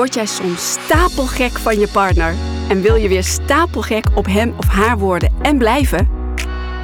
Word jij soms stapelgek van je partner en wil je weer stapelgek op hem of haar worden en blijven?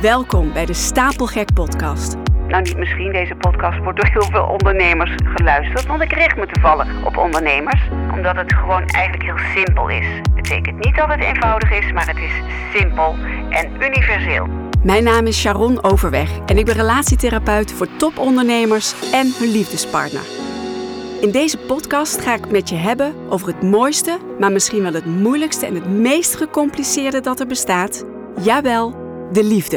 Welkom bij de Stapelgek Podcast. Nou, niet misschien. Deze podcast wordt door heel veel ondernemers geluisterd. Want ik richt me toevallig op ondernemers. Omdat het gewoon eigenlijk heel simpel is. Het betekent niet dat het eenvoudig is, maar het is simpel en universeel. Mijn naam is Sharon Overweg en ik ben relatietherapeut voor topondernemers en hun liefdespartner. In deze podcast ga ik met je hebben over het mooiste, maar misschien wel het moeilijkste en het meest gecompliceerde dat er bestaat. Jawel, de liefde.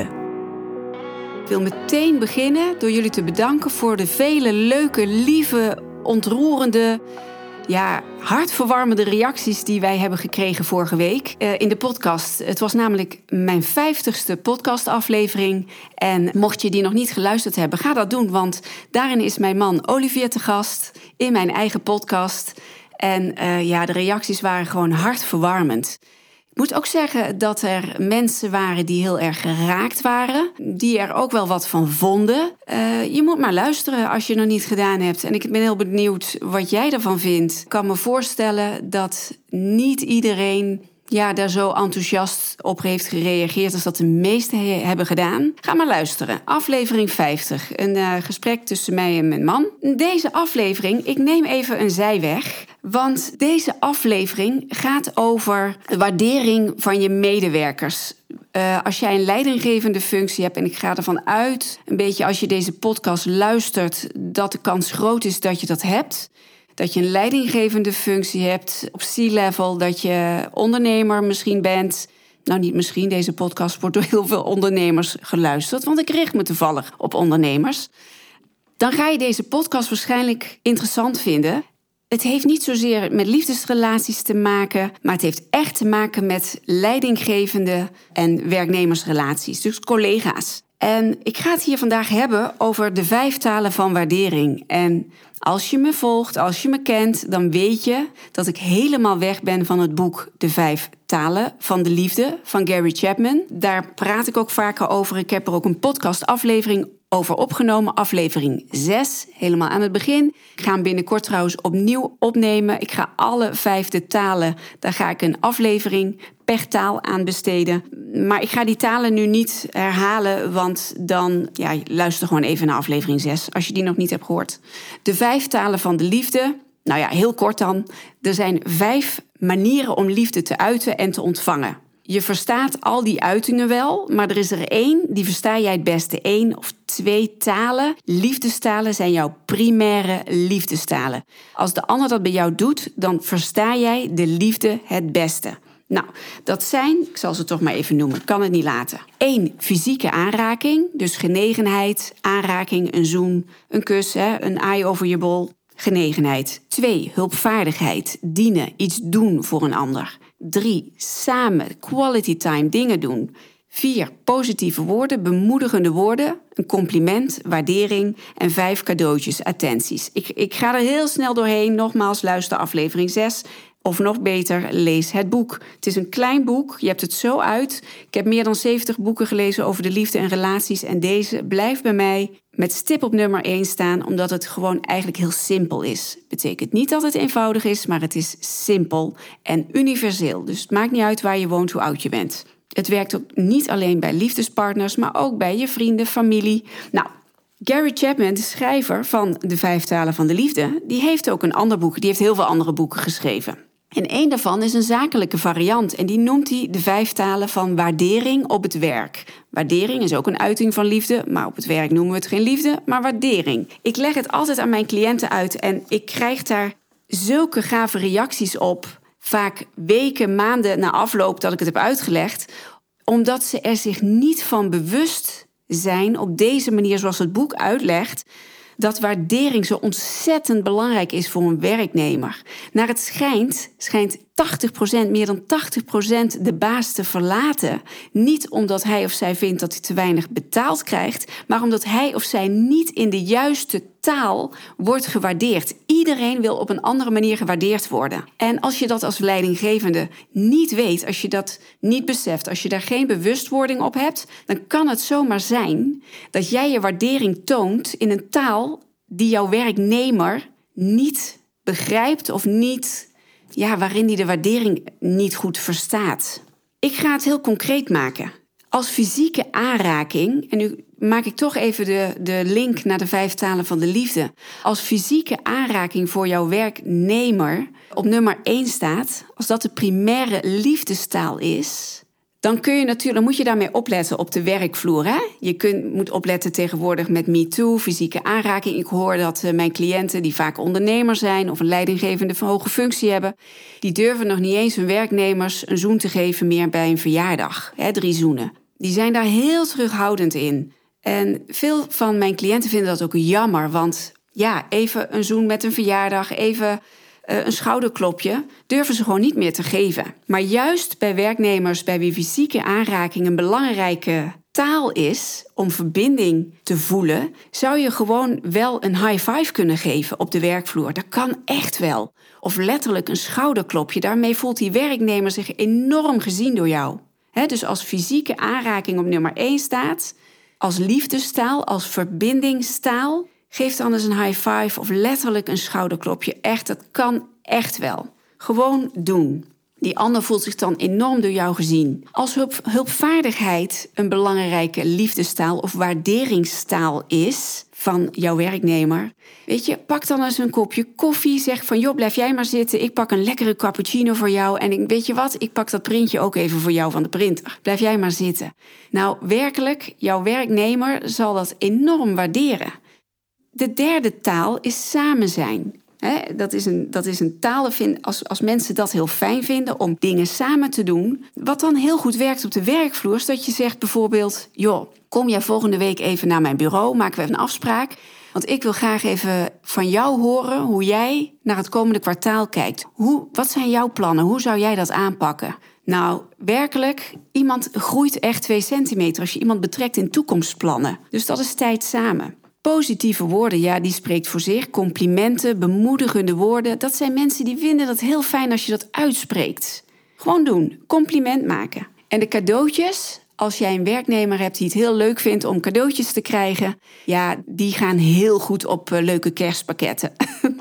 Ik wil meteen beginnen door jullie te bedanken voor de vele leuke, lieve, ontroerende, ja, hartverwarmende reacties die wij hebben gekregen vorige week uh, in de podcast. Het was namelijk mijn vijftigste podcastaflevering. En mocht je die nog niet geluisterd hebben, ga dat doen. Want daarin is mijn man Olivier te gast in mijn eigen podcast. En uh, ja, de reacties waren gewoon hartverwarmend. Moet ook zeggen dat er mensen waren die heel erg geraakt waren, die er ook wel wat van vonden. Uh, je moet maar luisteren als je het nog niet gedaan hebt. En ik ben heel benieuwd wat jij ervan vindt. Ik kan me voorstellen dat niet iedereen ja, daar zo enthousiast op heeft gereageerd als dat de meesten hebben gedaan. Ga maar luisteren. Aflevering 50. Een uh, gesprek tussen mij en mijn man. Deze aflevering, ik neem even een zijweg. Want deze aflevering gaat over de waardering van je medewerkers. Uh, als jij een leidinggevende functie hebt, en ik ga ervan uit, een beetje als je deze podcast luistert, dat de kans groot is dat je dat hebt dat je een leidinggevende functie hebt op C-level, dat je ondernemer misschien bent. Nou, niet misschien, deze podcast wordt door heel veel ondernemers geluisterd, want ik richt me toevallig op ondernemers. Dan ga je deze podcast waarschijnlijk interessant vinden. Het heeft niet zozeer met liefdesrelaties te maken, maar het heeft echt te maken met leidinggevende en werknemersrelaties, dus collega's. En ik ga het hier vandaag hebben over de vijf talen van waardering. En als je me volgt, als je me kent, dan weet je dat ik helemaal weg ben van het boek De Vijf Talen van de Liefde van Gary Chapman. Daar praat ik ook vaker over. Ik heb er ook een podcastaflevering over opgenomen, aflevering 6, helemaal aan het begin. Ik ga hem binnenkort trouwens opnieuw opnemen. Ik ga alle vijfde talen, daar ga ik een aflevering per taal aan besteden. Maar ik ga die talen nu niet herhalen, want dan ja, luister gewoon even naar aflevering 6 als je die nog niet hebt gehoord. De vijf talen van de liefde. Nou ja, heel kort dan. Er zijn vijf manieren om liefde te uiten en te ontvangen. Je verstaat al die uitingen wel, maar er is er één, die versta jij het beste. Eén of twee talen. Liefdestalen zijn jouw primaire liefdestalen. Als de ander dat bij jou doet, dan versta jij de liefde het beste. Nou, dat zijn, ik zal ze toch maar even noemen, kan het niet laten. Eén, fysieke aanraking, dus genegenheid, aanraking, een zoen, een kus, hè, een aai over je bol, genegenheid. Twee, hulpvaardigheid, dienen, iets doen voor een ander. Drie, samen, quality time, dingen doen. Vier, positieve woorden, bemoedigende woorden, een compliment, waardering. En vijf, cadeautjes, attenties. Ik, ik ga er heel snel doorheen. Nogmaals, luister aflevering 6. Of nog beter, lees het boek. Het is een klein boek, je hebt het zo uit. Ik heb meer dan 70 boeken gelezen over de liefde en relaties. En deze blijft bij mij met stip op nummer 1 staan, omdat het gewoon eigenlijk heel simpel is. Betekent niet dat het eenvoudig is, maar het is simpel en universeel. Dus het maakt niet uit waar je woont, hoe oud je bent. Het werkt ook niet alleen bij liefdespartners, maar ook bij je vrienden, familie. Nou, Gary Chapman, de schrijver van De Vijf Talen van de Liefde, die heeft ook een ander boek. Die heeft heel veel andere boeken geschreven. En één daarvan is een zakelijke variant en die noemt hij de vijf talen van waardering op het werk. Waardering is ook een uiting van liefde, maar op het werk noemen we het geen liefde, maar waardering. Ik leg het altijd aan mijn cliënten uit en ik krijg daar zulke gave reacties op, vaak weken, maanden na afloop dat ik het heb uitgelegd, omdat ze er zich niet van bewust zijn op deze manier zoals het boek uitlegt dat waardering zo ontzettend belangrijk is voor een werknemer. Naar het schijnt, schijnt 80%, meer dan 80% de baas te verlaten. Niet omdat hij of zij vindt dat hij te weinig betaald krijgt, maar omdat hij of zij niet in de juiste taal wordt gewaardeerd. Iedereen wil op een andere manier gewaardeerd worden. En als je dat als leidinggevende niet weet, als je dat niet beseft, als je daar geen bewustwording op hebt, dan kan het zomaar zijn dat jij je waardering toont in een taal die jouw werknemer niet begrijpt of niet ja, waarin hij de waardering niet goed verstaat. Ik ga het heel concreet maken. Als fysieke aanraking, en nu maak ik toch even de, de link naar de vijf talen van de liefde. Als fysieke aanraking voor jouw werknemer op nummer 1 staat, als dat de primaire liefdestaal is, dan kun je natuurlijk, moet je daarmee opletten op de werkvloer. Hè? Je kunt, moet opletten tegenwoordig met MeToo, fysieke aanraking. Ik hoor dat uh, mijn cliënten, die vaak ondernemer zijn of een leidinggevende van hoge functie hebben, die durven nog niet eens hun werknemers een zoen te geven meer bij een verjaardag. Hè, drie zoenen. Die zijn daar heel terughoudend in. En veel van mijn cliënten vinden dat ook jammer, want ja, even een zoen met een verjaardag, even uh, een schouderklopje, durven ze gewoon niet meer te geven. Maar juist bij werknemers bij wie fysieke aanraking een belangrijke taal is om verbinding te voelen, zou je gewoon wel een high five kunnen geven op de werkvloer. Dat kan echt wel. Of letterlijk een schouderklopje. Daarmee voelt die werknemer zich enorm gezien door jou. dus als fysieke aanraking op nummer 1 staat, als liefdestaal, als verbindingstaal, geef dan eens een high five of letterlijk een schouderklopje. Echt, dat kan echt wel. Gewoon doen. Die ander voelt zich dan enorm door jou gezien. Als hulp, hulpvaardigheid een belangrijke liefdestaal of waarderingstaal is van jouw werknemer, weet je, pak dan eens een kopje koffie. Zeg van joh, blijf jij maar zitten. Ik pak een lekkere cappuccino voor jou. En ik, weet je wat, ik pak dat printje ook even voor jou van de printer. Blijf jij maar zitten. Nou, werkelijk, jouw werknemer zal dat enorm waarderen. De derde taal is samen zijn dat, is een, dat is een taal, als, als mensen dat heel fijn vinden om dingen samen te doen. Wat dan heel goed werkt op de werkvloer, is dat je zegt bijvoorbeeld: joh, kom jij volgende week even naar mijn bureau, maken we even een afspraak. Want ik wil graag even van jou horen hoe jij naar het komende kwartaal kijkt. Hoe, wat zijn jouw plannen? Hoe zou jij dat aanpakken? Nou, werkelijk, iemand groeit echt twee centimeter als je iemand betrekt in toekomstplannen. Dus dat is tijd samen. Positieve woorden, ja, die spreekt voor zich. Complimenten, bemoedigende woorden. Dat zijn mensen die vinden dat heel fijn als je dat uitspreekt. Gewoon doen. Compliment maken. En de cadeautjes, als jij een werknemer hebt die het heel leuk vindt om cadeautjes te krijgen, ja, die gaan heel goed op uh, leuke kerstpakketten.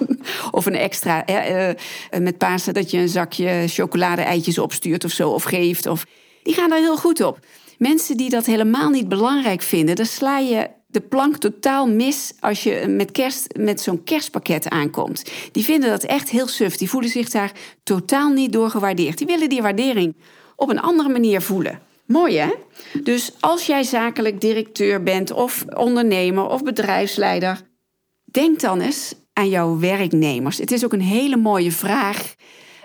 of een extra, uh, uh, met Pasen dat je een zakje chocolade-eitjes opstuurt of zo, of geeft. Of... Die gaan daar heel goed op. Mensen die dat helemaal niet belangrijk vinden, daar sla je de plank totaal mis als je met, kerst, met zo'n kerstpakket aankomt. Die vinden dat echt heel suf. Die voelen zich daar totaal niet door gewaardeerd. Die willen die waardering op een andere manier voelen. Mooi hè? Dus als jij zakelijk directeur bent of ondernemer of bedrijfsleider, denk dan eens aan jouw werknemers. Het is ook een hele mooie vraag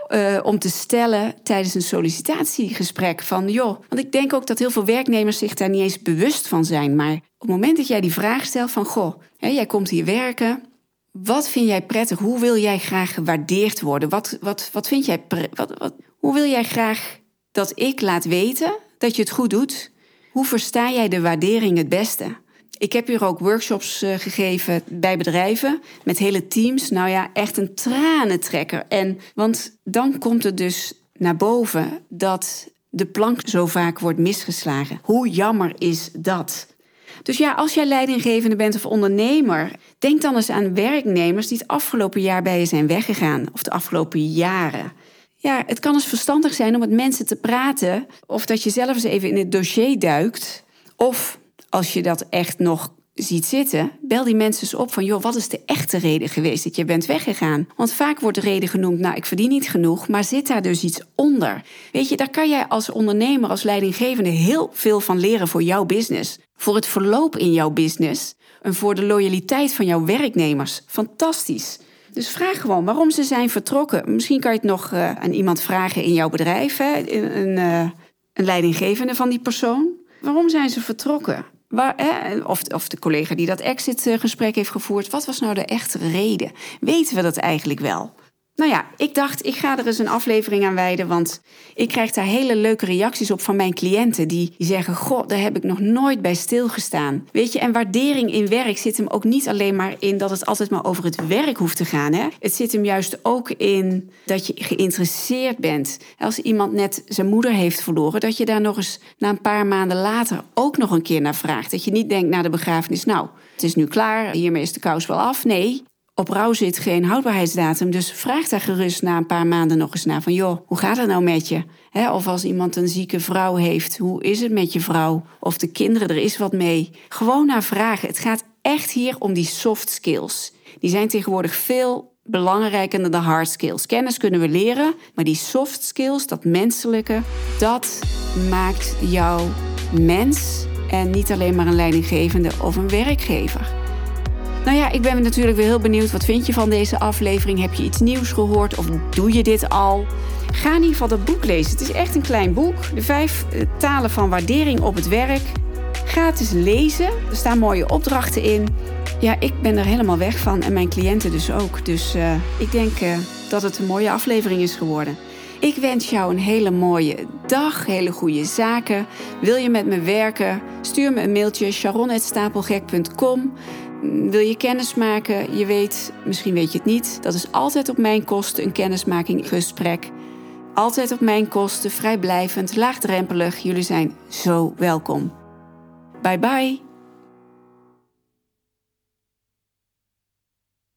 uh, om te stellen tijdens een sollicitatiegesprek. Van joh, want ik denk ook dat heel veel werknemers zich daar niet eens bewust van zijn. Maar op het moment dat jij die vraag stelt van goh, hè, jij komt hier werken. Wat vind jij prettig? Hoe wil jij graag gewaardeerd worden? Wat, wat, wat vind jij wat, wat, hoe wil jij graag dat ik laat weten dat je het goed doet? Hoe versta jij de waardering het beste? Ik heb hier ook workshops uh, gegeven bij bedrijven met hele teams. Nou ja, echt een tranentrekker. En, want dan komt het dus naar boven dat de plank zo vaak wordt misgeslagen. Hoe jammer is dat? Dus ja, als jij leidinggevende bent of ondernemer, denk dan eens aan werknemers die het afgelopen jaar bij je zijn weggegaan of de afgelopen jaren. Ja, het kan eens verstandig zijn om met mensen te praten of dat je zelf eens even in het dossier duikt. Of als je dat echt nog ziet zitten, bel die mensen eens op van joh, wat is de echte reden geweest dat je bent weggegaan? Want vaak wordt de reden genoemd, nou ik verdien niet genoeg, maar zit daar dus iets onder? Weet je, daar kan jij als ondernemer, als leidinggevende heel veel van leren voor jouw business, voor het verloop in jouw business en voor de loyaliteit van jouw werknemers. Fantastisch. Dus vraag gewoon waarom ze zijn vertrokken. Misschien kan je het nog uh, aan iemand vragen in jouw bedrijf, hè? Een, uh, een leidinggevende van die persoon. Waarom zijn ze vertrokken? Waar, of, of de collega die dat exit-gesprek heeft gevoerd. Wat was nou de echte reden? Weten we dat eigenlijk wel? Nou ja, ik dacht, ik ga er eens een aflevering aan wijden. Want ik krijg daar hele leuke reacties op van mijn cliënten. Die, zeggen: Goh, daar heb ik nog nooit bij stilgestaan. Weet je, en waardering in werk zit hem ook niet alleen maar in dat het altijd maar over het werk hoeft te gaan. Hè? Het zit hem juist ook in dat je geïnteresseerd bent. Als iemand net zijn moeder heeft verloren, dat je daar nog eens na een paar maanden later ook nog een keer naar vraagt. Dat je niet denkt na de begrafenis: Nou, het is nu klaar, hiermee is de kous wel af. Nee, op rouw zit geen houdbaarheidsdatum. Dus vraag daar gerust na een paar maanden nog eens naar. Van joh, hoe gaat het nou met je? of als iemand een zieke vrouw heeft, hoe is het met je vrouw? Of de kinderen, er is wat mee. Gewoon naar vragen. Het gaat echt hier om die soft skills. Die zijn tegenwoordig veel belangrijker dan de hard skills. Kennis kunnen we leren, maar die soft skills, dat menselijke, dat maakt jou mens en niet alleen maar een leidinggevende of een werkgever. Nou ja, ik ben natuurlijk weer heel benieuwd. Wat vind je van deze aflevering? Heb je iets nieuws gehoord of doe je dit al? Ga in ieder geval dat boek lezen. Het is echt een klein boek. De vijf eh, talen van waardering op het werk. Eens lezen. Er staan mooie opdrachten in. Ja, ik ben er helemaal weg van en mijn cliënten dus ook. Dus uh, ik denk uh, dat het een mooie aflevering is geworden. Ik wens jou een hele mooie dag, hele goede zaken. Wil je met me werken? Stuur me een mailtje sharon.stapelgek.com. Wil je kennis maken? Je weet, misschien weet je het niet. Dat is altijd op mijn kosten een kennismaking gesprek. Altijd op mijn kosten, vrijblijvend, laagdrempelig. Jullie zijn zo welkom. Bye bye.